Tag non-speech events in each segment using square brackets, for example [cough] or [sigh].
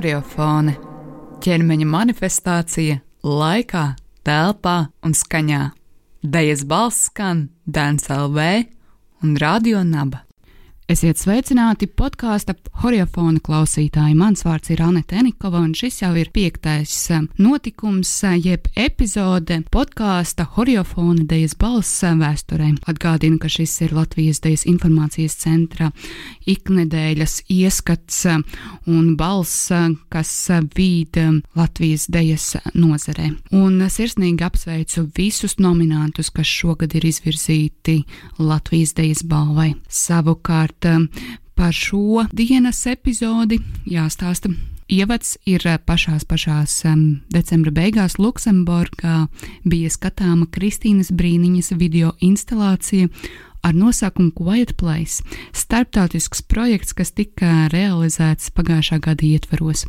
Horiofone - ķermeņa manifestācija laikā, telpā un skaņā. Dejas balss skan Dēns LV un Radio Naba. Esiet sveicināti podkāstu Horiofona klausītāji. Mans vārds ir Anete Enikova, un šis jau ir piektais eh, notikums, eh, jeb epizode podkāsta Horiofona dejas balss eh, vēsturē. Atgādinu, ka šis ir Latvijas dejas informācijas centra iknedēļas ieskats un balss, kas vīd Latvijas dejas nozarē. Un sirsnīgi apsveicu visus nominantus, kas šogad ir izvirzīti Latvijas dejas balvai. Savukārt Um, par šo dienas epizodi jāstāsta. Ievads ir uh, pašās pašās um, decembra beigās Luksemburgā bija skatāma Kristīnas Brīniņas video instalācija ar nosaukumu Quiet Place - starptautisks projekts, kas tika realizēts pagājušā gada ietvaros.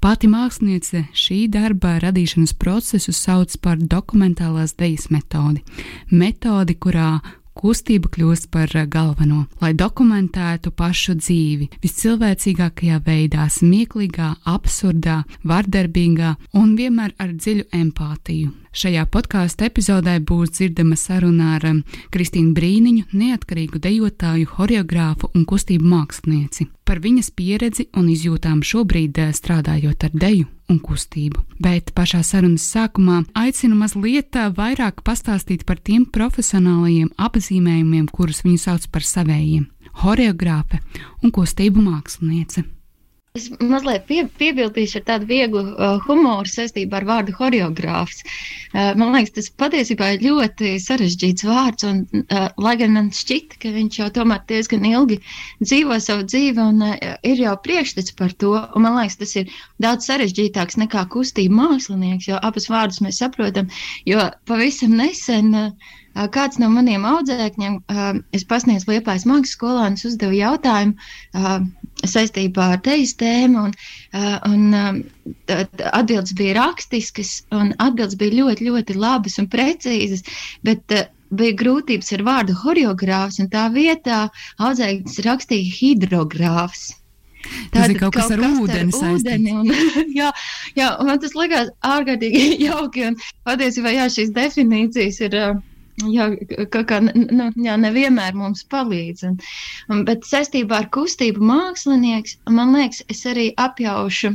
Pati māksliniece šī darba radīšanas procesu sauc par dokumentālās dejas metodi. Metodi, kurā kustība kļūst par eh, galveno, lai dokumentētu pašu dzīvi viscilvēcīgākajā veidā, smieklīgā, absurdā, vardarbīgā un vienmēr ar dziļu empātiju. Šajā podkāstu epizodē būs dzirdama saruna ar um, Kristīnu Brīniņu, neatkarīgu dejotāju, choreogrāfu un kustību mākslinieci, par viņas pieredzi un izjūtām šobrīd uh, strādājot ar deju un kustību. Bet pašā sarunas sākumā aicinu mazliet uh, vairāk pastāstīt par tiem profesionālajiem apzīmējumiem, kurus viņi sauc par savējiem - choreogrāfe un kustību māksliniece. Es mazliet pie, piebildīšu ar tādu vieglu uh, humoru saistībā ar vārdu choreogrāfs. Uh, man liekas, tas patiesībā ir ļoti sarežģīts vārds, un uh, lai gan man šķita, ka viņš jau tomēr diezgan ilgi dzīvo savu dzīvi un uh, ir jau priekšstats par to, un man liekas, tas ir daudz sarežģītāks nekā kustība mākslinieks, jo abas vārdus mēs saprotam, jo pavisam nesen uh, Kāds no maniem audzēkņiem, es pasniedzu Liepājas mākslas skolā un uzdevu jautājumu saistībā ar teijas tēmu, un, un atbildes bija rakstiskas, un atbildes bija ļoti, ļoti labas un precīzas, bet bija grūtības ar vārdu horeogrāfs, un tā vietā audzēknis rakstīja hidrogrāfs. Tas ir kaut kas ar ūdeni saistīts. [laughs] jā, jā, man tas likās ārkārtīgi [laughs] jauki, un patiesībā jā, šīs definīcijas ir. Uh, jā, kā, kā, nu, jā, nevienmēr mums palīdz. Un, un, bet saistībā ar kustību mākslinieks, man liekas, es arī apjaušu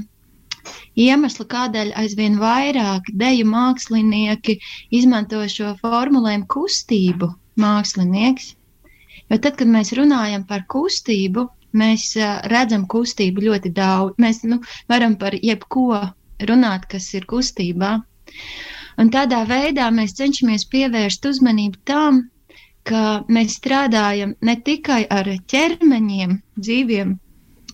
iemeslu, kādēļ aizvien vairāk deju mākslinieki izmanto šo formulējumu kustību mākslinieks. Jo tad, kad mēs runājam par kustību, mēs uh, redzam kustību ļoti daudz. Mēs nu, varam par jebko runāt, kas ir kustībā. Un tādā veidā mēs cenšamies pievērst uzmanību tam, ka mēs strādājam ne tikai ar ķermeņiem, dzīviem,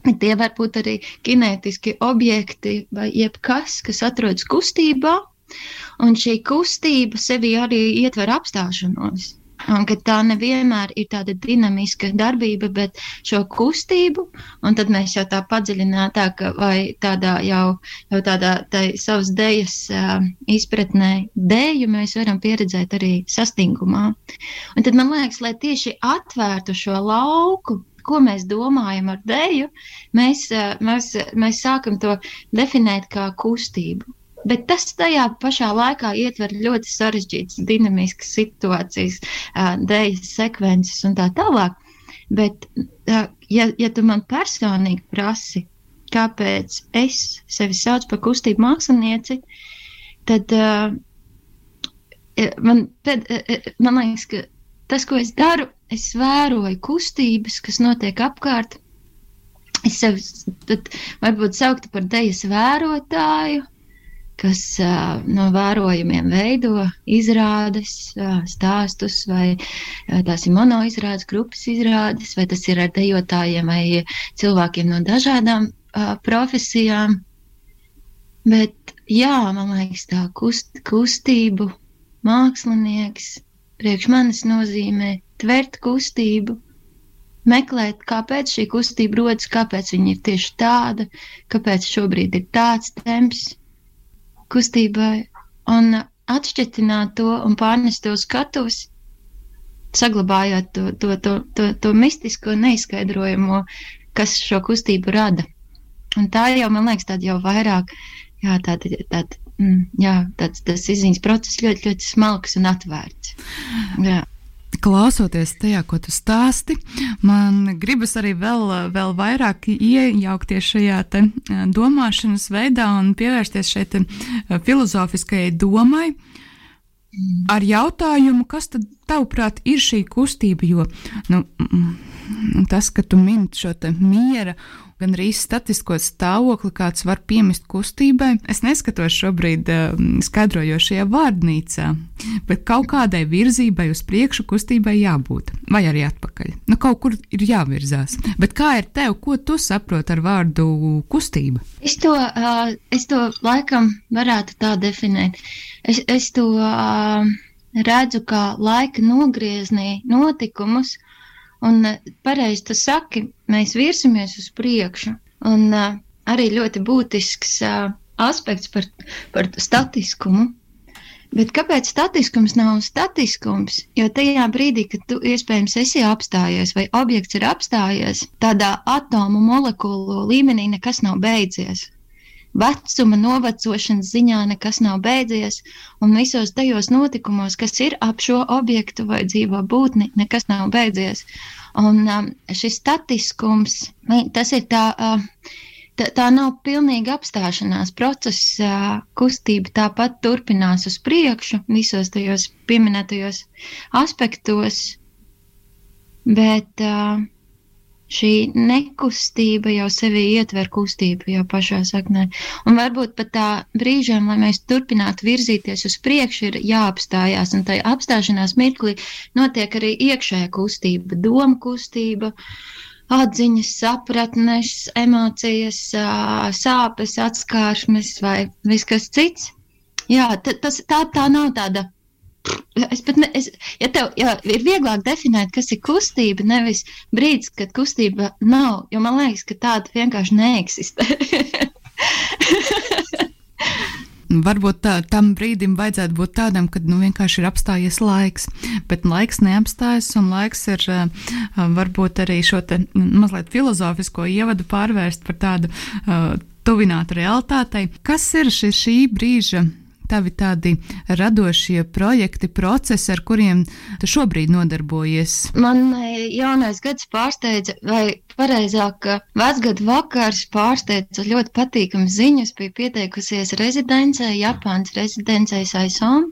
bet tie var būt arī kinētiski objekti vai jebkas, kas atrodas kustībā, un šī kustība sevi arī ietver apstāšanos. Un ka tā nevienmēr ir tāda dinamiska darbība, bet šo kustību, un tad mēs jau tā padziļinātāk, vai tādā jau, jau tādā savas dejas uh, izpratnē dēju mēs varam pieredzēt arī sastingumā. Un tad man liekas, lai tieši atvērtu šo lauku, ko mēs domājam ar dēļu, mēs, mēs, mēs sākam to definēt kā kustību. Bet tas tajā pašā laikā ietver ļoti sarežģītas, dinamiskas situācijas, dēļas sekvences un tā tālāk. Bet, ja, ja tu man personīgi prasi, kāpēc es sevi saucu par kustību mākslinieci, tad uh, man, pēd, man liekas, ka tas, ko es daru, es vēroju kustības, kas notiek apkārt. Es tad, varbūt sauktu par dejas vērotāju, kas no vērojumiem veido izrādes, stāstus, vai tās ir monoizrādes, grupas izrādes, vai tas ir ar dejotājiem vai cilvēkiem no dažādām profesijām. Bet, jā, man liekas, tā kust, kustību mākslinieks priekš manis nozīmē tvert kustību, meklēt, kāpēc šī kustība rodas, kāpēc viņa ir tieši tāda, kāpēc šobrīd ir tāds temps kustībai un atšķetināt to un pārnest to skatus, saglabājot to, to, to, to, to mistisko neizskaidrojamo, kas šo kustību rada. Un tā jau, man liekas, tāda jau vairāk, jā, tāda, tāda, mm, jā, tāds, tas izziņas process ļoti, ļoti smalks un atvērts. Jā klausoties tajā, ko tu stāsti, man gribas arī vēl, vēl vairāk iejaukties šajā eh, domāšanas veidā un pievērsties šeit eh, filozofiskajai domai. Ar jautājumu, kas tad tavuprāt ir šī kustība? Jo nu, tas, ka tu min šo miera gan arī statisko stāvokli, kāds var piemist kustībai. Es neskatos šobrīd uh, skaidrojošajā vārdnīcā, bet kaut kādai virzībai uz priekšu kustībai jābūt, vai arī atpakaļ. Nu, kaut kur ir jāvirzās. Bet kā ir tev, ko tu saproti ar vārdu kustība? Es to, uh, es to laikam varētu tā definēt. Es, es to uh, redzu kā laika nogrieznī notikumus, Un eh, pareizi tu saki, mēs virsamies uz priekšu. Un uh, arī ļoti būtisks uh, aspekts par, par statiskumu. Bet kāpēc statiskums nav statiskums? Jo tajā brīdī, kad tu iespējams esi apstājies vai objekts ir apstājies, tādā atomu molekulu līmenī nekas nav beidzies vecuma novecošanas ziņā nekas nav beidzies, un visos tajos notikumos, kas ir ap šo objektu vai dzīvo būtni, nekas nav beidzies. Un um, šis statiskums, tas ir tā. Uh, tā, tā nav pilnīga apstāšanās. Process, uh, kustība tāpat turpinās uz priekšu visos tajos pieminētajos aspektos, bet uh, šī nekustība jau sevi ietver kustību jau pašā saknē. Un varbūt pat tā brīžiem, lai mēs turpinātu virzīties uz priekšu, ir jāapstājās. Un tai apstāšanās mirklī notiek arī iekšējā kustība, doma kustība. Atziņas, sapratnes, emocijas, sāpes, atskārsmes vai viss kas cits. Jā, tas, tā, tā nav tāda Es pat ne, es, ja tev ja ir vieglāk definēt, kas ir kustība, nevis brīdis, kad kustība nav, jo man liekas, ka tāda vienkārši neeksistē. [laughs] Varbūt tā, tam brīdim vajadzētu būt tādam, kad nu, vienkārši ir apstājies laiks, bet laiks neapstājas, un laiks ir varbūt arī šo te mazliet filozofisko ievadu pārvērst par tādu uh, tuvinātu realitātei. Kas ir šis šī brīža tavi tādi radošie projekti, procesi, ar kuriem tu šobrīd nodarbojies? Man e, jaunais gads pārsteidza, vai pareizāk, vecgada vakars pārsteidza ļoti patīkams ziņas. Biju pieteikusies rezidencē, Japānas rezidencē Saisom,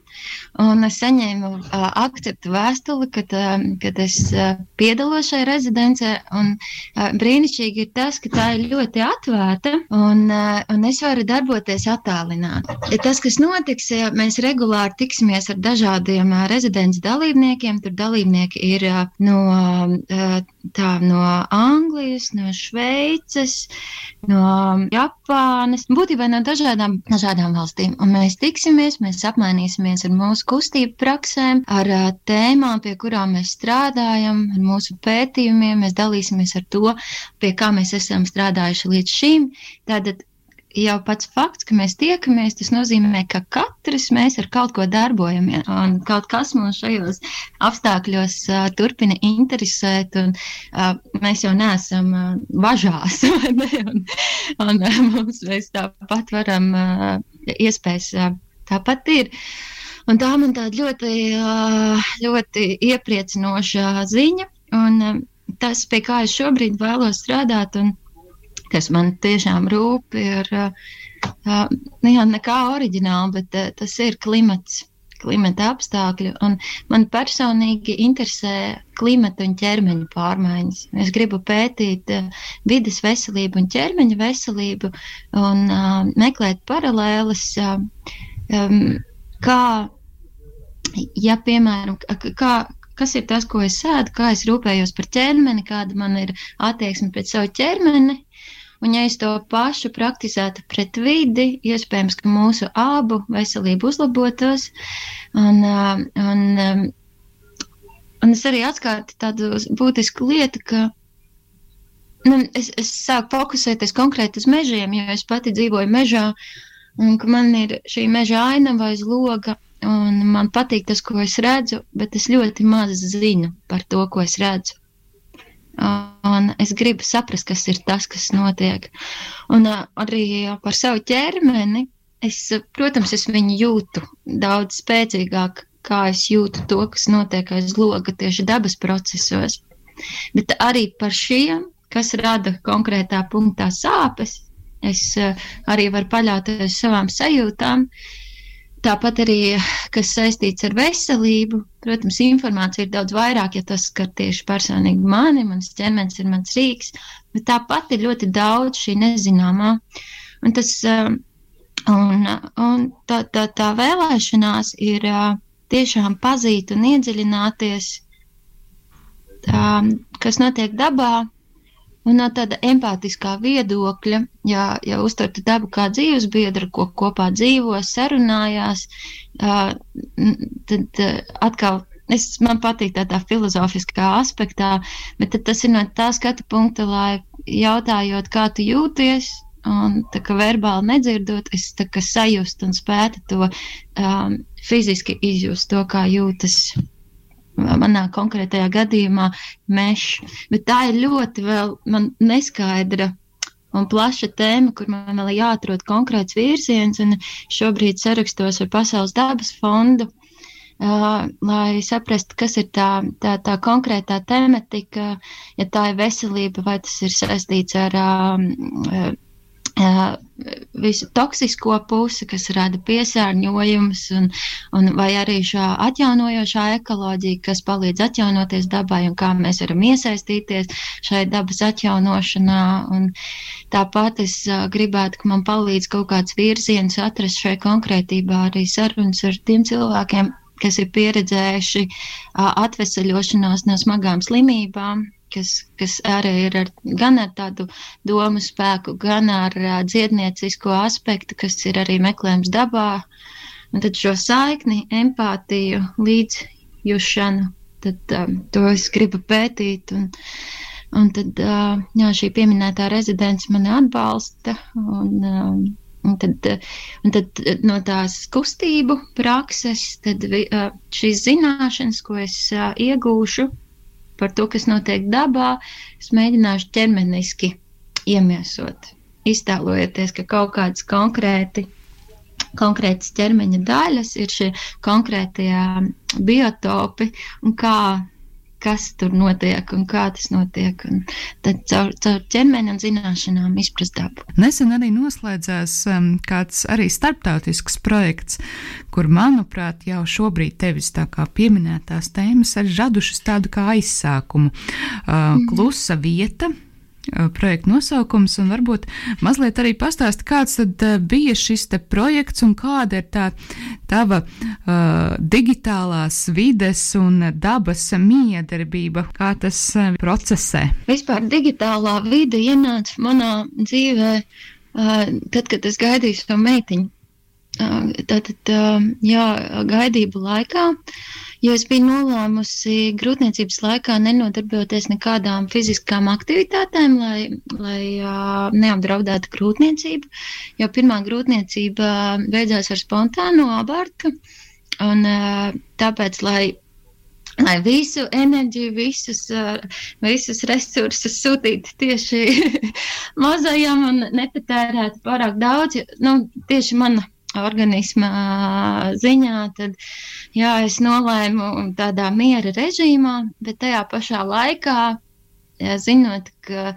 un es saņēmu uh, akceptu vēstuli, kad, uh, kad es uh, piedalos šajā rezidencē, un uh, brīnišķīgi ir tas, ka tā ir ļoti atvērta, un, uh, un es varu darboties attālināti. Ja tas, kas notiks, ja mēs regulāri tiksimies ar dažādiem rezidents dalībniekiem. Tur dalībnieki ir no, tā, no Anglijas, no Šveices, no Japānas, būtībā no dažādām, dažādām valstīm. Un mēs tiksimies, mēs apmainīsimies ar mūsu kustību praksēm, ar tēmām, pie kurām mēs strādājam, ar mūsu pētījumiem. Mēs dalīsimies ar to, pie kā mēs esam strādājuši līdz šim. Tātad jau pats fakts, ka mēs tiekamies, tas nozīmē, ka katrs mēs ar kaut ko darbojamies. Un kaut kas mums šajos apstākļos uh, turpina interesēt, un uh, mēs jau neesam uh, važās. [laughs] Ne? Un, un uh, mums mēs tāpat varam, uh, iespējas uh, tāpat ir. Un tā man tāda ļoti, uh, ļoti iepriecinoša ziņa, un uh, tas, pie kā es šobrīd vēlos strādāt. Un, kas man tiešām rūp, ir uh, nu jā, nekā oriģināli, bet uh, tas ir klimats, klimata apstākļi. Un man personīgi interesē klimata un ķermeņa pārmaiņas. Es gribu pētīt uh, vidas veselību un ķermeņa veselību un uh, meklēt paralēlas, uh, um, kā, ja piemēram, kā, kas ir tas, ko es sēdu, kā es rūpējos par ķermeni, kāda man ir attieksme pret savu ķermeni, Un, ja es to pašu praktizētu pret vidi, iespējams, ka mūsu abu veselība uzlabotos. Un, un, un es arī atklātu tādu būtisku lietu, ka nu, es, es sāku fokusēties konkrēti uz mežiem, jo es pati dzīvoju mežā, un man ir šī meža ainava aiz loga. Un man patīk tas, ko es redzu, bet es ļoti maz zinu par to, ko es redzu. Un es gribu saprast, kas ir tas, kas notiek. Un arī par savu ķermeni. Es, protams, es viņu jūtu daudz spēcīgāk, kā es jūtu to, kas notiek aiz loga tieši dabas procesos. Bet arī par šiem, kas rada konkrētā punktā sāpes, es arī varu paļauties savām sajūtām. Uh, Tāpat arī, kas saistīts ar veselību, protams, informācija ir daudz vairāk, ja tas skar tieši personīgi mani, mans ķermenis ir mans rīks, bet tāpat ir ļoti daudz šī nezināmā. Un, tas, um, un, un tā, tā, tā vēlēšanās ir uh, tiešām pazīt un iedziļināties, um, kas notiek dabā, Un no tāda empātiskā viedokļa, ja, ja uztvertu dabu kā dzīves biedru, ko kopā dzīvo, sarunājās, tad atkal es, man patīk tādā filozofiskā aspektā, bet tas ir no tā skatu punkta, lai jautājot, kā tu jūties, un tā kā verbāli nedzirdot, es tā kā sajust un spētu to um, fiziski izjust, to, kā jūtas manā konkrētajā gadījumā mežs. Bet tā ir ļoti vēl neskaidra un plaša tēma, kur man vēl jāatrod konkrēts virziens. Šobrīd sarakstos ar Pasaules dabas fondu, uh, lai saprastu, kas ir tā, tā, tā konkrētā tematika, ja tā ir veselība, vai tas ir saistīts ar uh, visu toksisko pusi, kas rada piesārņojumus, un, un vai arī šā atjaunojošā ekoloģija, kas palīdz atjaunoties dabai un kā mēs varam iesaistīties šai dabas atjaunošanā. Un tāpat es uh, gribētu, ka man palīdz kaut kāds virziens atrast šai konkrētībā arī sarunas ar tiem cilvēkiem, kas ir pieredzējuši uh, atvesaļošanos no smagām slimībām, kas, kas arī ir ar, gan ar tādu domu spēku, gan ar uh, dziedniecisko aspektu, kas ir arī meklējums dabā. Un tad šo saikni, empātiju, līdzjūšanu, tad um, to es gribu pētīt. Un, un tad uh, jā, šī pieminētā rezidents mani atbalsta. Un, um, Un tad, un tad no tās kustību prakses, tad šīs zināšanas, ko es iegūšu, par to, kas notiek dabā, es mēģināšu ķermeniski iemiesot. Iztēlojieties, ka kaut kādas konkrēti, konkrētas ķermeņa daļas ir šie konkrētie biotopi un kā kas tur notiek un kā tas notiek. Un tad caur, caur ķermeni un zināšanām izprast dabu. Nesen arī noslēdzās um, kāds arī starptautisks projekts, kur, manuprāt, jau šobrīd tevis tā kā pieminētās tēmas ir radušas tādu kā aizsākumu. Uh, mm. Klusa vieta projekta nosaukums, un varbūt mazliet arī pastāst, kāds tad uh, bija šis te projekts un kāda ir tā tava uh, digitālās vides un dabas miedarbība, kā tas uh, procesē. Vispār digitālā vide ienāca manā dzīvē uh, tad, kad es gaidīju savu meitiņu. Tātad, jā, gaidību laikā. Jo es biju nolēmusi grūtniecības laikā nenodarboties nekādām fiziskām aktivitātēm, lai, lai neapdraudētu grūtniecību. Jo pirmā grūtniecība beidzās ar spontānu abortu, un tāpēc, lai lai visu enerģiju, visus, visus resursus sūtītu tieši [laughs] mazajam un nepatērētu pārāk daudz. Nu, tieši mana organisma ziņā, tad jā, es nolēmu tādā miera režīmā, bet tajā pašā laikā, jā, zinot, ka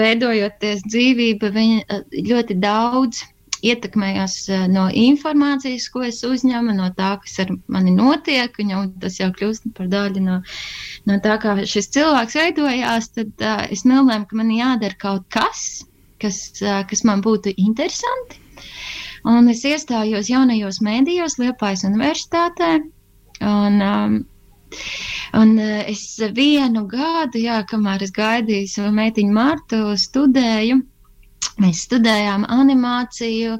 veidojoties dzīvība, viņa ļoti daudz ietekmējos no informācijas, ko es uzņemu, no tā, kas ar mani notiek, un tas jau kļūst par daļu no, no tā, kā šis cilvēks veidojās, tad uh, es nolēmu, ka man jādara kaut kas, kas, uh, kas man būtu interesanti, Un es iestājos jaunajos mēdījos Liepājas universitātē. Un, um, un uh, es vienu gadu, jā, kamēr es gaidīju savu meitiņu Martu, studēju. Mēs studējām animāciju,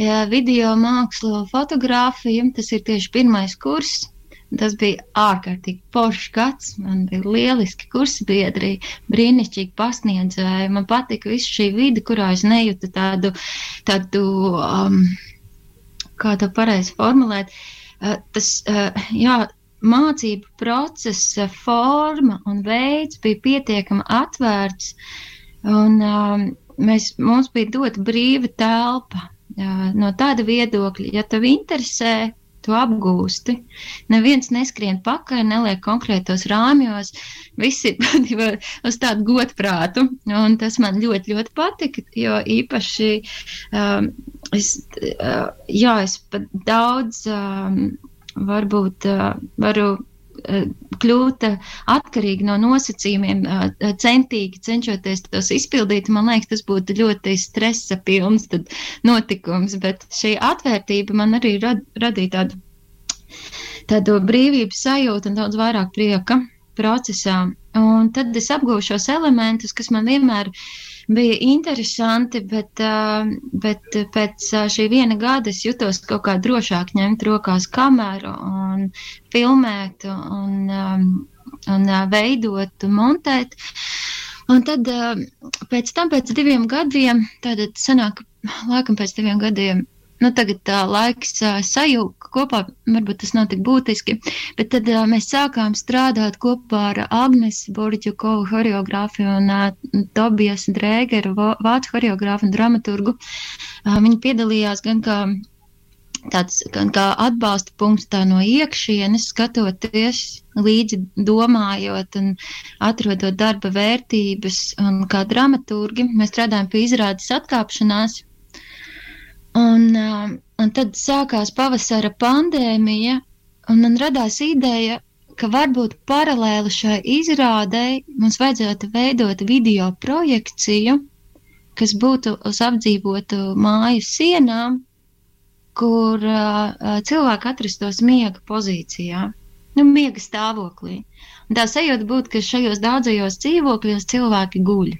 jā, video mākslu, fotografiju. Tas ir tieši pirmais kurs. Tas bija ārkārtīgi foršs gads. Man bija lieliski kursabiedri, brīnišķīgi pasniedzēji. Man patika viss šī vide, kurā es nejūtu tādu, tādu um, kā to pareizi formulēt. Uh, tas, uh, jā, mācību procesa forma un veids bija pietiekami atvērts, un um, mēs, mums bija dota brīva telpa. Uh, no tāda viedokļa, ja tev interesē, tu apgūsti. Neviens neskrien pakaļ, neliek konkrētos rāmjos, visi [laughs] ir uz tādu godprātu, un tas man ļoti, ļoti patika, jo īpaši um, es, uh, jā, es pat daudz um, varbūt uh, varu kļūt atkarīgi no nosacījumiem, uh, centīgi cenšoties tos izpildīt. Man liekas, tas būtu ļoti stresa pilns notikums, bet šī atvērtība man arī rad, radīja tādu, tādu brīvības sajūtu un daudz vairāk prieka procesā. Un tad es apgūšu šos elementus, kas man vienmēr ir bija interesanti, bet, bet pēc šī viena gada es jutos kaut kā drošāk ņemt rokās kameru un filmēt un, un veidot, montēt. Un tad pēc tam, pēc diviem gadiem, tad sanāk, laikam pēc diviem gadiem, nu, tagad tā laiks sajūta kopā, varbūt tas nav tik būtiski, bet tad uh, mēs sākām strādāt kopā ar Agnes Borģukovu horeogrāfiju un uh, Tobijas Drēgeru, vācu horeogrāfu un dramaturgu. Uh, viņi piedalījās gan kā tāds kā atbalsta punkts tā no iekšienes, skatoties līdzi domājot un atrodot darba vērtības un kā dramaturgi. Mēs strādājam pie izrādes atkāpšanās, Un, um, un tad sākās pavasara pandēmija, un man radās ideja, ka varbūt paralēli šai izrādei mums vajadzētu veidot video projekciju, kas būtu uz apdzīvotu māju sienām, kur uh, uh cilvēki atrastos miega pozīcijā, nu, miega stāvoklī. Un tā sajūta būtu, ka šajos daudzajos dzīvokļos cilvēki guļ.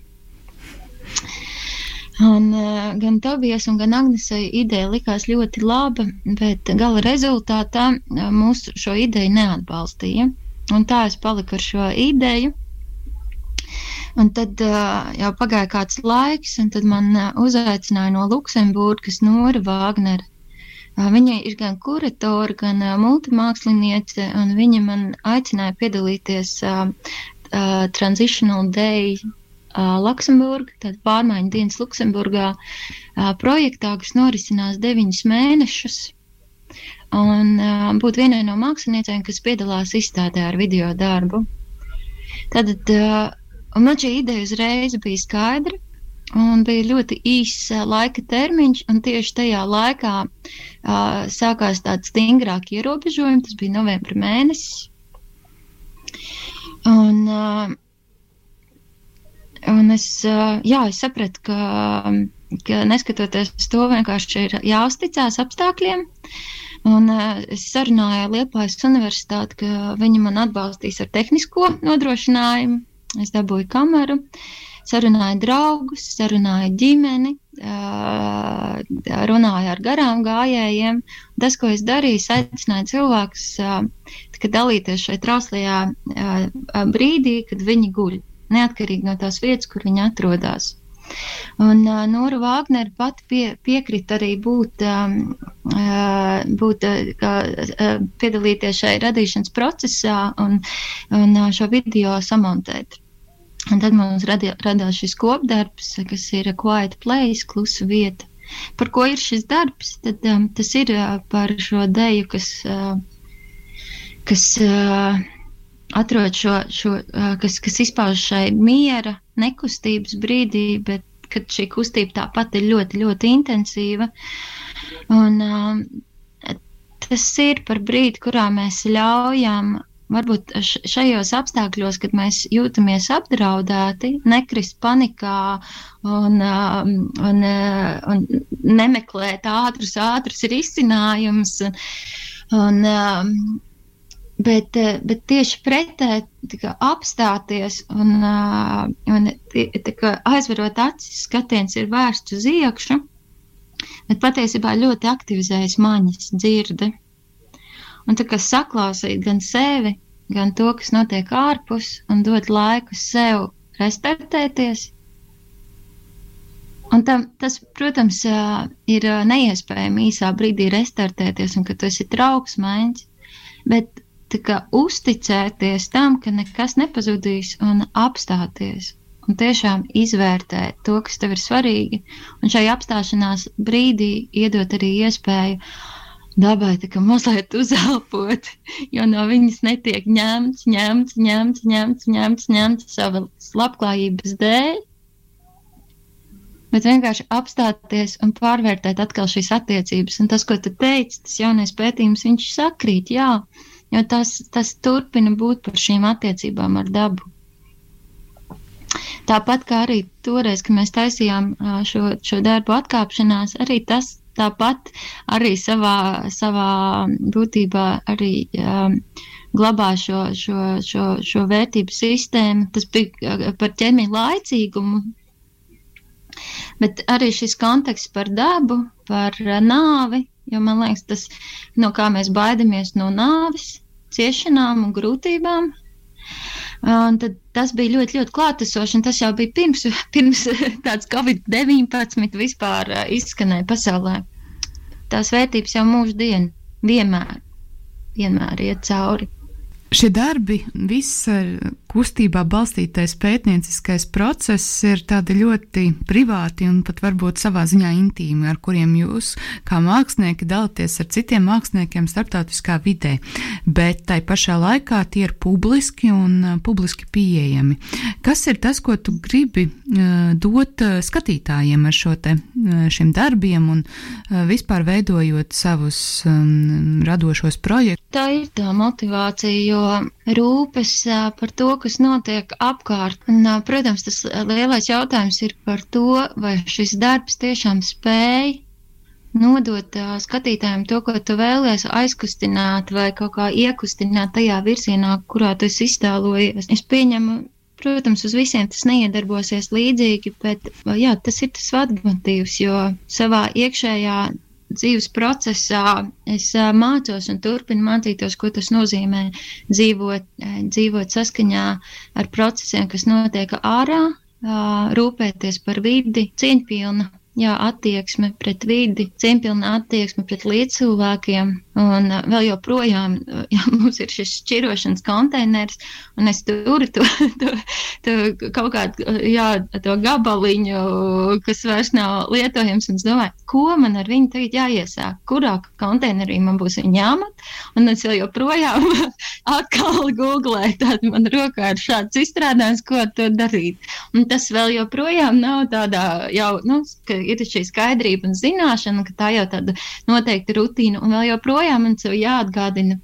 Un, uh, gan Tobijas, gan Agnesei ideja likās ļoti laba, bet gala rezultātā uh, mūsu šo ideju neatbalstīja. Un tā es paliku ar šo ideju. Un tad uh, jau pagāja kāds laiks, un tad man uh, uzaicināja no Luksemburgas Nora Vāgnera. Uh, viņa ir gan kuratore, gan uh, multimāksliniece, un viņa man aicināja piedalīties uh, uh, Transitional Day Luksemburgā, tad pārmaiņu dienas Luksemburgā projektā, kas norisinās deviņus mēnešus. Un būt vienai no māksliniecēm, kas piedalās izstādē ar video darbu. Tad man šī ideja uzreiz bija skaidra, un bija ļoti īss laika termiņš, un tieši tajā laikā uh, sākās tādi stingrāki ierobežojumi. Tas bija novembris mēnesis. Un, uh, es, jā, es sapratu, ka, ka neskatoties uz to, vienkārši ir jāuzticās apstākļiem. Un es sarunāju ar Liepājas universitāti, ka viņi man atbalstīs ar tehnisko nodrošinājumu. Es dabūju kameru, sarunāju draugus, sarunāju ģimeni, runāju ar garām gājējiem. Tas, ko es darīju, aicināju cilvēkus dalīties šajā trauslajā brīdī, kad viņi guļ neatkarīgi no tās vietas, kur viņi atrodas. Un uh, Nora Vāgnere pati pie, piekrita arī būt, um, uh, būt uh, uh, piedalīties šai radīšanas procesā un, un uh, šo video samontēt. Un tad mums radās šis kopdarbs, kas ir Quiet Place, klusa vieta. Par ko ir šis darbs? Tad, um, tas ir uh, par šo deju, kas, uh, kas uh, atrod šo, šo kas, kas izpauž šai miera, nekustības brīdī, bet kad šī kustība tāpat ir ļoti, ļoti intensīva. Un, tas ir par brīdi, kurā mēs ļaujam varbūt šajos apstākļos, kad mēs jūtamies apdraudēti, nekrist panikā un, un, un nemeklēt ātrus, ātrus risinājumus. Un, un, Bet, eh, bet tieši pretēji apstāties un, eh, un aizverot acis, skatiens ir vērsts uz iekšu, bet patiesībā ļoti aktivizējas maņas, dzirde. Un tā kā saklausīt gan sevi, gan to, kas notiek ārpus, un dot laiku sev restartēties. Un tam, tas, protams, eh, ir neiespējami īsā brīdī restartēties, un ka tu esi trauksmēns, bet kā, uzticēties tam, ka nekas nepazudīs un apstāties. Un tiešām izvērtēt to, kas tev ir svarīgi, un šai apstāšanās brīdī iedot arī iespēju dabai tā kā mazliet uzelpot, jo no viņas netiek ņemts, ņemts, ņemts, ņemts, ņemts, ņemts savas labklājības dēļ, bet vienkārši apstāties un pārvērtēt atkal šīs attiecības. Un tas, ko tu teici, tas jaunais pētījums, viņš sakrīt, jā, jo tas, tas turpina būt par šīm attiecībām ar dabu. Tāpat kā arī toreiz, kad mēs taisījām šo, šo darbu atkāpšanās, arī tas tāpat arī savā, savā būtībā arī um, glabā šo, šo, šo, šo vērtību sistēmu. Tas bija par ķermeņa laicīgumu, Bet arī šis konteksts par dabu, par nāvi, jo man liekas, tas, no kā mēs baidamies no nāves, ciešanām un grūtībām. Un tad tas bija ļoti, ļoti klātesoši, un tas jau bija pirms, [laughs] pirms tāds Covid-19 vispār izskanēja pasaulē. Tās vērtības jau mūždien vienmēr, vienmēr iet cauri. Šie darbi, viss kustībā balstītais pētnieciskais process ir tādi ļoti privāti un pat varbūt savā ziņā intīmi, ar kuriem jūs, kā mākslinieki, dalāties ar citiem māksliniekiem starptautiskā vidē, bet tai pašā laikā tie ir publiski un uh, publiski pieejami. Kas ir tas, ko tu gribi uh, dot uh, skatītājiem ar šo te, šiem darbiem un vispār veidojot savus um, radošos projektus? Tā ir tā motivācija, jo rūpes par to, kas notiek apkārt. Un, protams, tas lielais jautājums ir par to, vai šis darbs tiešām spēj nodot uh, skatītājiem to, ko tu vēlēsies aizkustināt vai kaut kā iekustināt tajā virzienā, kurā tu esi iztēlojies. Es pieņemu, protams, uz visiem tas neiedarbosies līdzīgi, bet jā, tas ir tas vadmotīvs, jo savā iekšējā dzīves procesā es mācos un turpinu mācīties, ko tas nozīmē dzīvot, dzīvot saskaņā ar procesiem, kas notiek ārā, rūpēties par vidi, cieņpilnu jā, attieksme pret vidi, cieņpilna attieksme pret līdzcilvēkiem. Un uh, vēl joprojām uh, [laughs] jā, mums ir šis šķirošanas konteiners, un es turu to, [laughs] to, to kaut kādu jā, to gabaliņu, kas vairs nav lietojams. Un es domāju, ko man ar viņu tagad jāiesāk, kurā konteinerī man būs viņa jāmat. Un es vēl joprojām [laughs] atkal googlēju, tad man rokā ir šāds izstrādājums, ko to darīt. Un tas vēl joprojām nav tādā jau, nu, ka ir šī skaidrība un zināšana, ka tā jau tāda noteikta rutīna, un vēl joprojām man sev jāatgādina.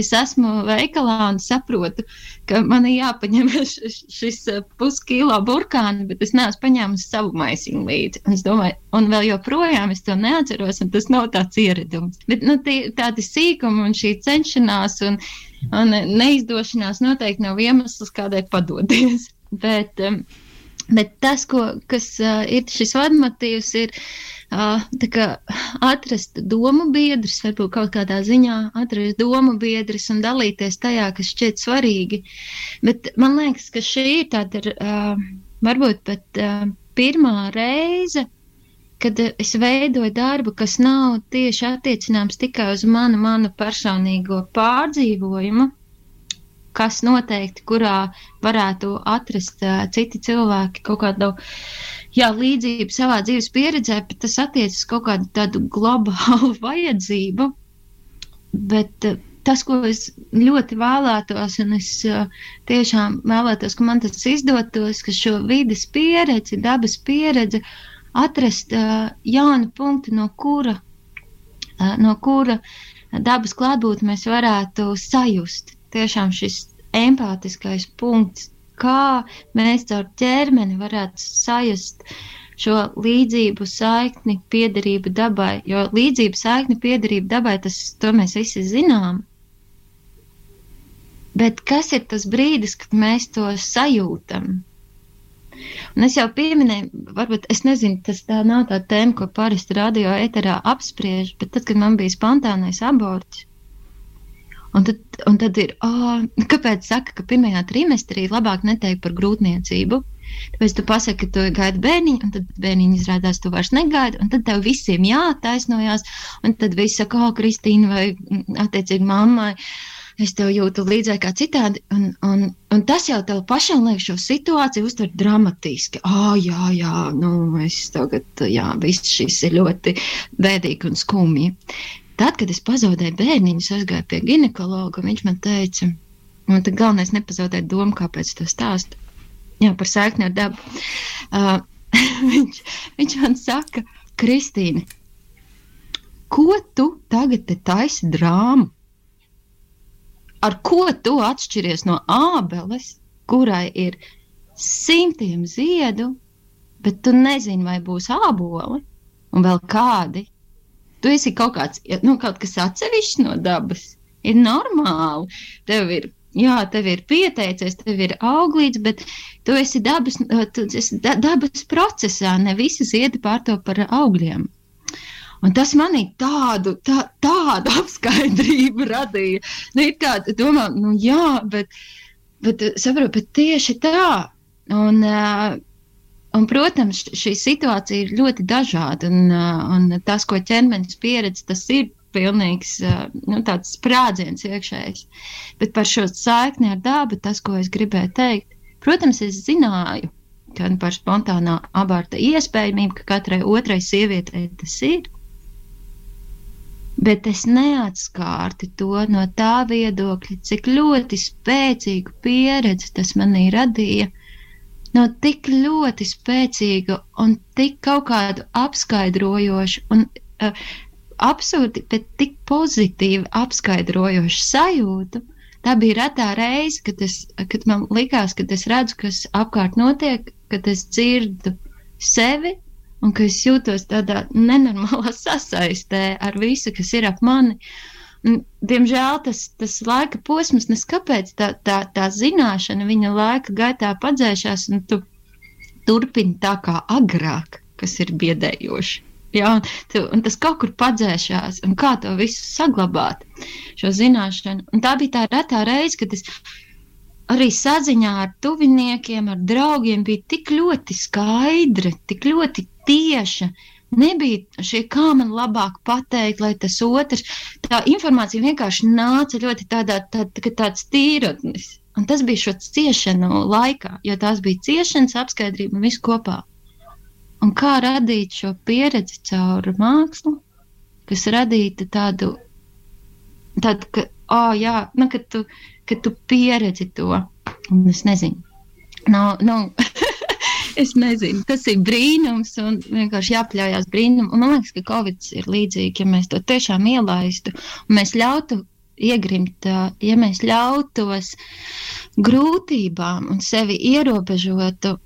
Es esmu veikalā un saprotu, ka man ir jāpaņem [laughs] šis puskilo burkāni, bet es neesmu paņēmusi savu maisiņu līdzi. Un es domāju, un vēl joprojām es to neatceros, un tas nav tāds ieradums. Bet nu, tie, tādi sīkumi un šī cenšanās un, un neizdošanās noteikti nav iemesls, kādēļ padoties. [laughs] Bet, um, Bet tas, ko, kas uh, ir šis vadmotīvs, ir uh, kā, atrast domu biedrus, varbūt kaut kādā ziņā atrast domu biedrus un dalīties tajā, kas šķiet svarīgi. Bet man liekas, ka šī ir tāda uh, varbūt pat uh, pirmā reize, kad es veidoju darbu, kas nav tieši attiecināms tikai uz manu, manu personīgo pārdzīvojumu, kas noteikti, kurā varētu atrast uh, citi cilvēki kaut kādu jā, līdzību savā dzīves pieredzē, bet tas attiecas kaut kādu tādu globālu [laughs] vajadzību. Bet uh, tas, ko es ļoti vēlētos, un es uh, tiešām vēlētos, ka man tas izdotos, ka šo vidas pieredzi, dabas pieredzi atrast uh, jaunu punktu, no kura, uh, no kura dabas klātbūtni mēs varētu sajust tiešām šis empātiskais punkts, kā mēs caur ķermeni varētu sajust šo līdzību, saikni, piederību dabai. Jo līdzība, saikni, piederība dabai, tas to mēs visi zinām. Bet kas ir tas brīdis, kad mēs to sajūtam? Un es jau pieminēju, varbūt es nezinu, tas tā nav tā tēma, ko parasti radio eterā apspriež, bet tad, kad man bija spontānais aborts, Un tad, un tad ir, oh, kāpēc saka, ka pirmajā trimestrī labāk neteikt par grūtniecību? Tāpēc tu pasaki, ka tu gaidi bērniņu, un tad bērniņu izrādās, tu vairs negaidi, un tad tev visiem jātaisnojās, un tad viss saka, oh, Kristīna vai attiecīgi mammai. es tev jūtu līdzēji kā citādi. Un, un, un tas jau tev pašam liek šo situāciju uztvert dramatiski. Ah, jā, jā, nu, es tagad, jā, viss šis ir ļoti bēdīgi un skumji. Tad, kad es pazaudēju bērniņu, aizgāju pie ginekologa, viņš man teica, man tad galvenais nepazaudēt domu, kāpēc to stāstu. Jā, par sēkni ar dabu. Uh, [laughs] viņš, viņš man saka, Kristīne, ko tu tagad te taisi drāmu? Ar ko tu atšķiries no ābeles, kurai ir simtiem ziedu, bet tu nezini, vai būs āboli un vēl kādi? Tu esi kaut kāds, nu, kaut kas atsevišķs no dabas. Ir normāli. Tev ir jā, tev ir pieteicies, tev ir auglīts, bet tu esi dabas, tu esi dabas procesā. Ne visi ziedi pārto par augļiem. Un tas manī tādu, tā, tādu [laughs] apskaidrību radīja. Nu, it kā domā, nu jā, bet, bet saprotu, bet tieši tā. Un, uh, un, protams, šī situācija ir ļoti dažāda. Un, un tas, ko ķermenis pieredz, tas ir pilnīgs nu, sprādziens iekšējs. Bet par šo saikni ar dabu, tas, ko es gribēju teikt, protams, es zināju, gan par spontānā aborta iespējamību, ka katrai otrai sievietei tas ir bet es neatskārti to no tā viedokļa, cik ļoti spēcīgu pieredzi tas manī radīja. No tik ļoti spēcīga un tik kaut kādu apskaidrojošu un uh, absurdi, bet tik pozitīvi apskaidrojošu sajūtu. Tā bija retā reize, kad, es, kad man likās, ka es redzu, kas apkārt notiek, kad es dzirdu sevi un ka es jūtos tādā nenormālā [laughs] sasaistē ar visu, kas ir ap mani. Un, diemžēl tas, tas laika posms, neskapēc tā, tā, tā zināšana viņa laika gaitā padzēšās, un tu turpini tā kā agrāk, kas ir biedējoši. Ja, un, tu, un tas kaut kur padzēšās, un kā to visu saglabāt, šo zināšanu. Un tā bija tā retā reize, kad es arī saziņā ar tuviniekiem, ar draugiem bija tik ļoti skaidra, tik ļoti tieša. Nebija šie, kā man labāk pateikt, lai tas otrs, tā informācija vienkārši nāca ļoti tādā, tā, tā, tāds tīrotnis. Un tas bija šo ciešanu laikā, jo tās bija ciešanas apskaidrība un viss kopā. Un kā radīt šo pieredzi caur mākslu, kas radītu tādu, tādu ka, oh, jā, nu, ka tu, ka tu pieredzi to. Un es nezinu. Nav, nav, [laughs] es nezinu, tas ir brīnums un vienkārši jāpaļaujas brīnumam. Man liekas, ka Covid ir līdzīgi, ja mēs to tiešām ielaistu un mēs ļautu iegrimt, ja mēs ļautos grūtībām un sevi ierobežotu.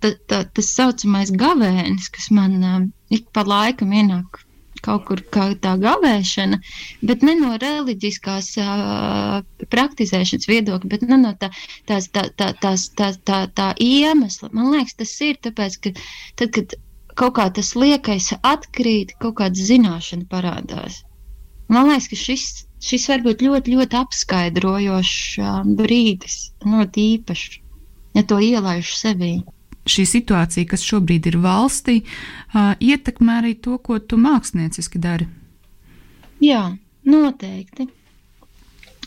Tā, tā, tas saucamais gavēnis, kas man ik pa laikam ienāk kaut kur kā tā gavēšana, bet ne no reliģiskās uh, praktizēšanas viedokļa, bet ne no tā, tās, tā, tā, tās, tā, tā, tā iemesla. Man liekas, tas ir tāpēc, ka tad, kad kaut kā tas liekais atkrīt, kaut kāda zināšana parādās. Man liekas, ka šis, šis var būt ļoti, ļoti apskaidrojošs uh, brīdis, ļoti īpašs, ja to ielaiž sevī šī situācija, kas šobrīd ir valstī, ietekmē arī to, ko tu mākslinieciski dari? Jā, noteikti.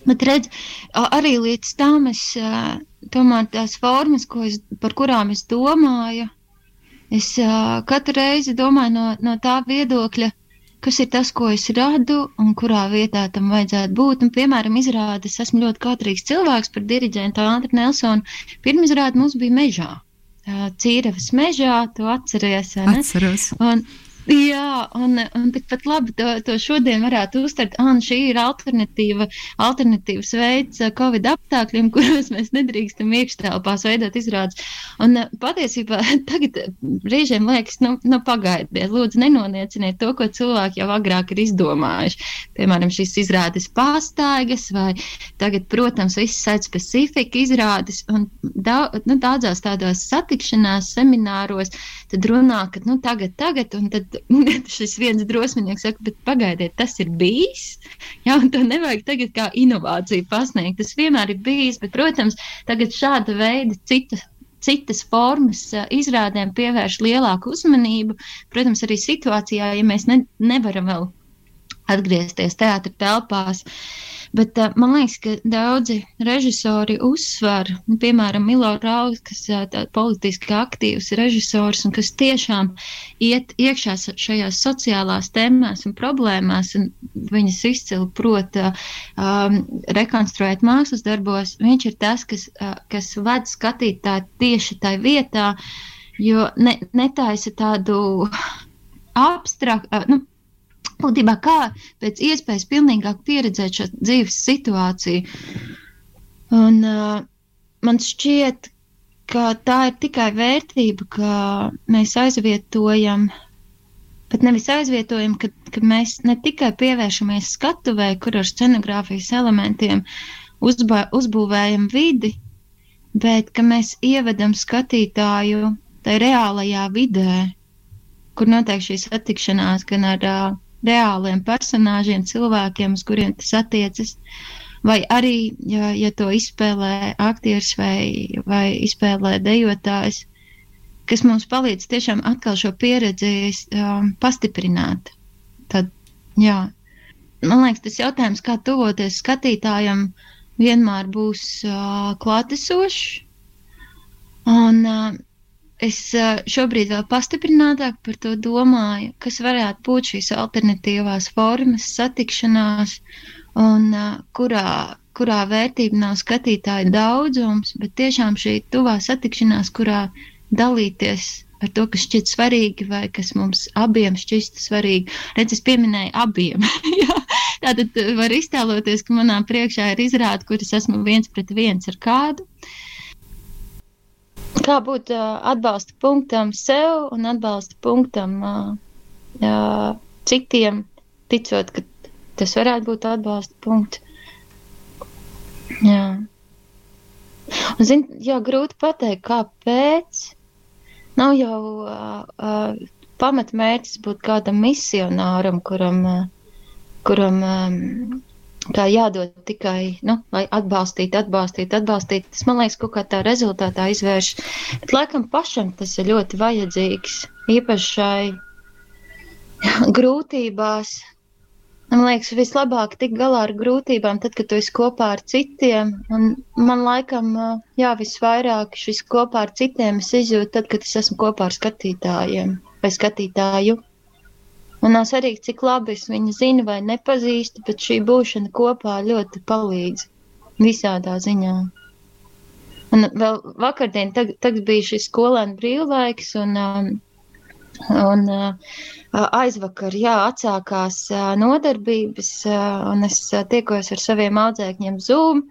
Bet redz, arī līdz tam es tomēr tās formas, es, par kurām es domāju, es katru reizi domāju no, no tā viedokļa, kas ir tas, ko es radu un kurā vietā tam vajadzētu būt. Un, piemēram, izrādes esmu ļoti kautrīgs cilvēks par diriģentu Andru Nelsonu. Pirmizrāde mums bija mežā. Cīravas mežā, tu atceries. Atceros. Un, Jā, un, un tikpat labi to, to šodien varētu uztvert, ah, šī ir alternatīva, alternatīvs veids Covid apstākļiem, [laughs] kuros mēs nedrīkstam iekštelpās veidot izrādes. Un patiesībā [laughs] tagad brīžiem liekas, nu, nu pagaidiet, lūdzu nenonieciniet to, ko cilvēki jau agrāk ir izdomājuši. Piemēram, šīs izrādes pastaigas vai tagad, protams, viss sait specifika izrādes un daudz, nu, daudzās tādās satikšanās semināros tad runā, ka nu tagad, tagad, un tad [laughs] šis viens drosminieks saka, bet pagaidiet, tas ir bijis. Jā, un to nevajag tagad kā inovāciju pasniegt. Tas vienmēr ir bijis, bet, protams, tagad šāda veida citas citas formas izrādēm pievērš lielāku uzmanību. Protams, arī situācijā, ja mēs ne, nevaram vēl atgriezties teātris telpās Bet uh, man liekas, ka daudzi režisori uzsver, nu, piemēram, Milo Rauls, kas ir uh, politiski aktīvs režisors un kas tiešām iet iekšā šajās sociālās tēmās un problēmās, un viņas izcili prota um, rekonstruēt mākslas darbos. Viņš ir tas, kas, uh, kas ved skatītāju tieši tajā vietā, jo ne, netaisa tādu abstraktu. Uh, nu, būtībā kā pēc iespējas pilnīgāk pieredzēt šo dzīves situāciju. Un, uh, man šķiet, ka tā ir tikai vērtība, ka mēs aizvietojam, bet nevis aizvietojam, ka, ka mēs ne tikai pievēršamies skatuvē, kur ar scenogrāfijas elementiem uzbā, uzbūvējam vidi, bet ka mēs ievedam skatītāju tajā reālajā vidē, kur notiek šī satikšanās gan ar uh, reāliem personāžiem, cilvēkiem, uz kuriem tas attiecas. Vai arī, ja, ja to izspēlē aktieris vai, vai izspēlē dejotājs, kas mums palīdz tiešām atkal šo pieredzi um, pastiprināt. Tad, jā, man liekas, tas jautājums, kā tuvoties skatītājam, vienmēr būs uh, klātesošs. Un, uh, es šobrīd vēl pastiprinātāk par to domāju, kas varētu būt šīs alternatīvās formas, satikšanās, un kurā, kurā vērtība nav skatītāja daudzums, bet tiešām šī tuvā satikšanās, kurā dalīties ar to, kas šķiet svarīgi vai kas mums abiem šķist svarīgi. Redz, es pieminēju abiem. [laughs] Tātad var iztēloties, ka manā priekšā ir izrāde, kuras esmu viens pret viens ar kādu. Uh, kā būt uh, atbalsta punktam sev un atbalsta punktam uh, citiem, ticot, ka tas varētu būt atbalsta punkts. Jā. Un, zin, jā, grūti pateikt, kāpēc. Nav jau uh, uh, pamatmērķis būt kādam misionāram, kuram, uh, kuram um, kā jādod tikai, nu, lai atbalstītu, atbalstītu, atbalstītu. Tas, man liekas, kaut kā tā rezultātā izvērš. Bet, laikam, pašam tas ir ļoti vajadzīgs, īpaši šai [laughs] grūtībās. Man liekas, vislabāk tikt galā ar grūtībām, tad, kad tu esi kopā ar citiem. Un man laikam, jā, visvairāk šis kopā ar citiem es izjūtu tad, kad es esmu kopā ar skatītājiem vai skatītāju. Un nav svarīgi, cik labi es viņu zinu vai nepazīstu, bet šī būšana kopā ļoti palīdz visādā ziņā. Un vēl vakardien, tagad, tagad bija šis skolēnu brīvlaiks, un, um, un uh, aizvakar, jā, atsākās uh, nodarbības, uh, un es uh, tiekos ar saviem audzēkņiem Zoom,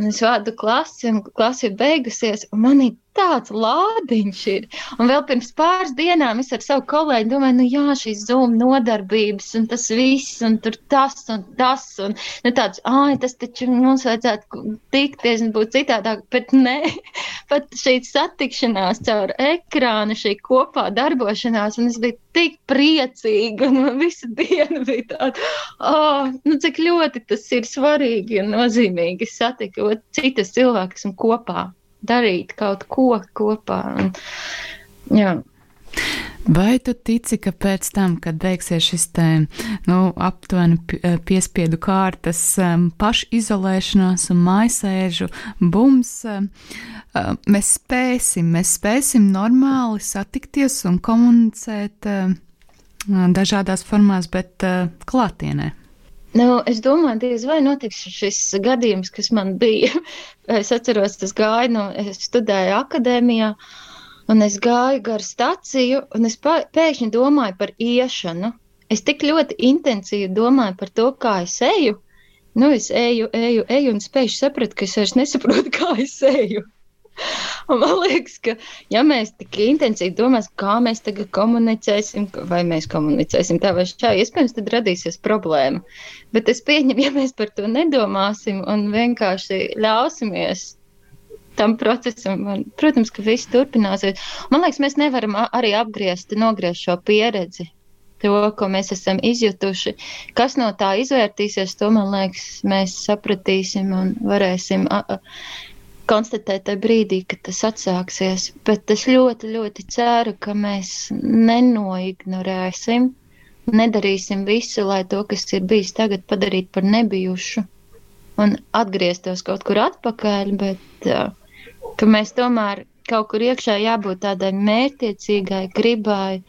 un es vādu klasi, un klasi ir beigusies, un manī tāds lādiņš ir. Un vēl pirms pāris dienām es ar savu kolēģi domāju, nu jā, šīs zūmu nodarbības un tas viss, un tur tas un tas, un nu tāds, ai, tas taču mums vajadzētu tikties un būt citādāk, bet nē, [laughs] pat šī satikšanās caur ekrānu, šī kopā darbošanās, un es biju tik priecīga, un man visu [laughs] dienu bija tāda, oh, nu cik ļoti tas ir svarīgi un nozīmīgi satikot citas cilvēkus un kopā darīt kaut ko kopā. Un, jā. Vai tu tici, ka pēc tam, kad beigsies šis te, nu, aptuveni eh, piespiedu kārtas um, pašizolēšanās un maisēžu bums, um, mēs spēsim, mēs spēsim normāli satikties un komunicēt dažādās formās, bet uh, klātienē? Nu, es domāju, diez vai notiks šis gadījums, kas man bija. [laughs] Es atceros, tas gāja, nu, es studēju akadēmijā, un es gāju gar staciju, un es pēkšņi domāju par iešanu. Es tik ļoti intensīvi domāju par to, kā es eju. Nu, es eju, eju, eju, un es pēkšņi sapratu, ka es vairs nesaprotu, [laughs] kā es eju. Un man liekas, ka, ja mēs tik intensīvi domāsim, kā mēs tagad komunicēsim, vai mēs komunicēsim tā vai šā, iespējams, tad radīsies problēma. Bet es pieņemu, ja mēs par to nedomāsim un vienkārši ļausimies tam procesam, un, protams, ka viss turpināsies. Man liekas, mēs nevaram arī apgriezt, nogriezt šo pieredzi. To, ko mēs esam izjutuši, kas no tā izvērtīsies, to man liekas, mēs sapratīsim un varēsim konstatēt tajā brīdī, kad tas atsāksies. Bet es ļoti, ļoti ceru, ka mēs nenoignorēsim, nedarīsim visu, lai to, kas ir bijis tagad, padarītu par nebijušu. un atgrieztos kaut kur atpakaļ, bet ka mēs tomēr kaut kur iekšā jābūt tādai mērķiecīgai, gribai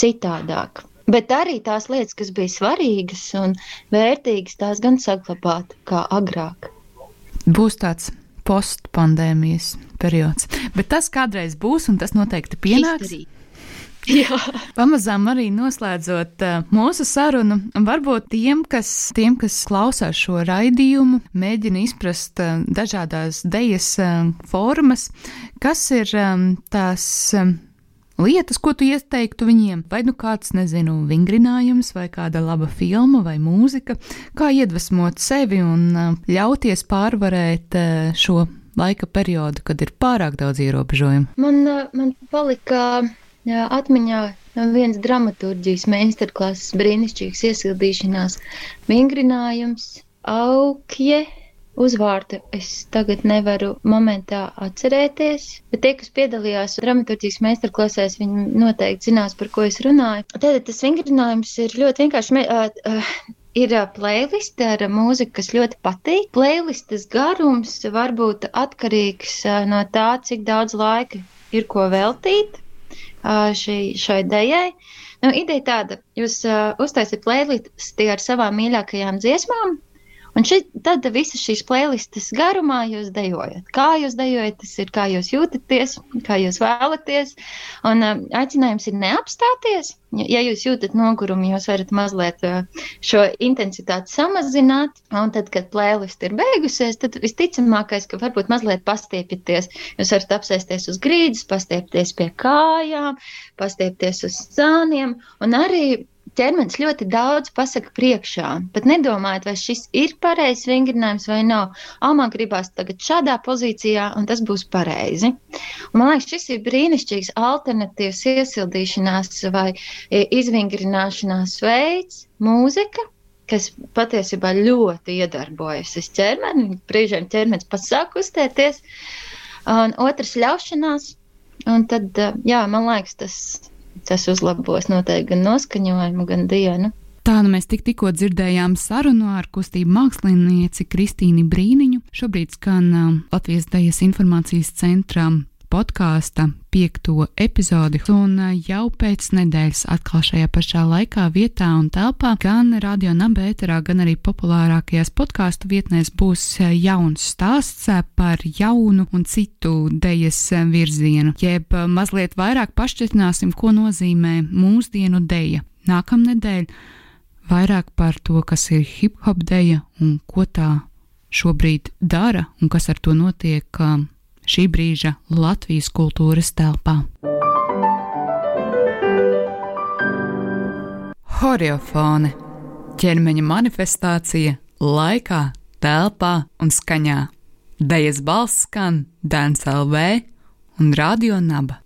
citādāk. Bet arī tās lietas, kas bija svarīgas un vērtīgas, tās gan saglabāt kā agrāk. Būs tāds postpandēmijas periods. Bet tas kādreiz būs, un tas noteikti pienāks. History. Jā. Pamazām arī noslēdzot uh, mūsu sarunu, varbūt tiem kas, tiem, kas klausās šo raidījumu, mēģina izprast uh, dažādās dejas uh, formas, kas ir tās. Lietas, ko tu ieteiktu viņiem, vai nu kāds, nezinu, vingrinājums, vai kāda laba filma, vai mūzika, kā iedvesmot sevi un ļauties pārvarēt šo laika periodu, kad ir pārāk daudz ierobežojumu? Man, man palika atmiņā viens dramaturģijas meistarklases brīnišķīgs iesildīšanās vingrinājums, aukje Uzvārdu es tagad nevaru momentā atcerēties, bet tie, kas piedalījās dramaturgijas meistarklasēs, viņi noteikti zinās, par ko es runāju. Tātad tas vingrinājums ir ļoti vienkārši. Uh, uh, ir playlist ar mūziku, kas ļoti patīk. Playlistes garums var būt atkarīgs no tā, cik daudz laika ir ko veltīt šī, šai dejai. Nu, ideja tāda, jūs uh, uztaisiet playlisti ar savām mīļākajām dziesmām, Un šit, tad visas šīs playlistes garumā jūs dejojat. Kā jūs dejojat, tas ir kā jūs jūtaties, kā jūs vēlaties. Un uh, aicinājums ir neapstāties. Ja jūs jūtat nogurumu, jūs varat mazliet uh, šo intensitāti samazināt. Un tad, kad playlist ir beigusies, tad visticamākais, ka varbūt mazliet pastiepieties. Jūs varat apsēsties uz grīdas, pastiepties pie kājām, pastiepties uz sāniem un arī ķermenis ļoti daudz pasaka priekšā, bet nedomājot, vai šis ir pareizs vingrinājums vai nav. Almā gribās tagad šādā pozīcijā, un tas būs pareizi. Un, man liekas, šis ir brīnišķīgs alternatīvs iesildīšanās vai izvingrināšanās veids, mūzika, kas patiesībā ļoti iedarbojas uz ķermeni. Brīžiem ķermenis pats sāk kustēties, un otrs ļaušanās. Un tad, jā, man liekas, tas tas uzlabos noteikti gan noskaņojumu, gan dienu. Tā nu mēs tik, tikko dzirdējām sarunu ar kustību mākslinieci Kristīnu Brīniņu. Šobrīd skan uh, Latvijas Dajas informācijas centrā podkāsta piekto epizodi, un uh, jau pēc nedēļas atkal šajā pašā laikā, vietā un telpā gan radio nabēterā, gan arī populārākajās podkāstu vietnēs būs uh, jauns stāsts uh, par jaunu un citu dejas virzienu, jeb mazliet vairāk pašķirtināsim, ko nozīmē mūsdienu deja. Nākamnedēļ vairāk par to, kas ir hip hop deja un ko tā šobrīd dara un kas ar to notiek šī brīža Latvijas kultūras telpā. Horeofone - ķermeņa manifestācija laikā, telpā un skaņā. Dejas balss skan Dēns LV un Radio Naba.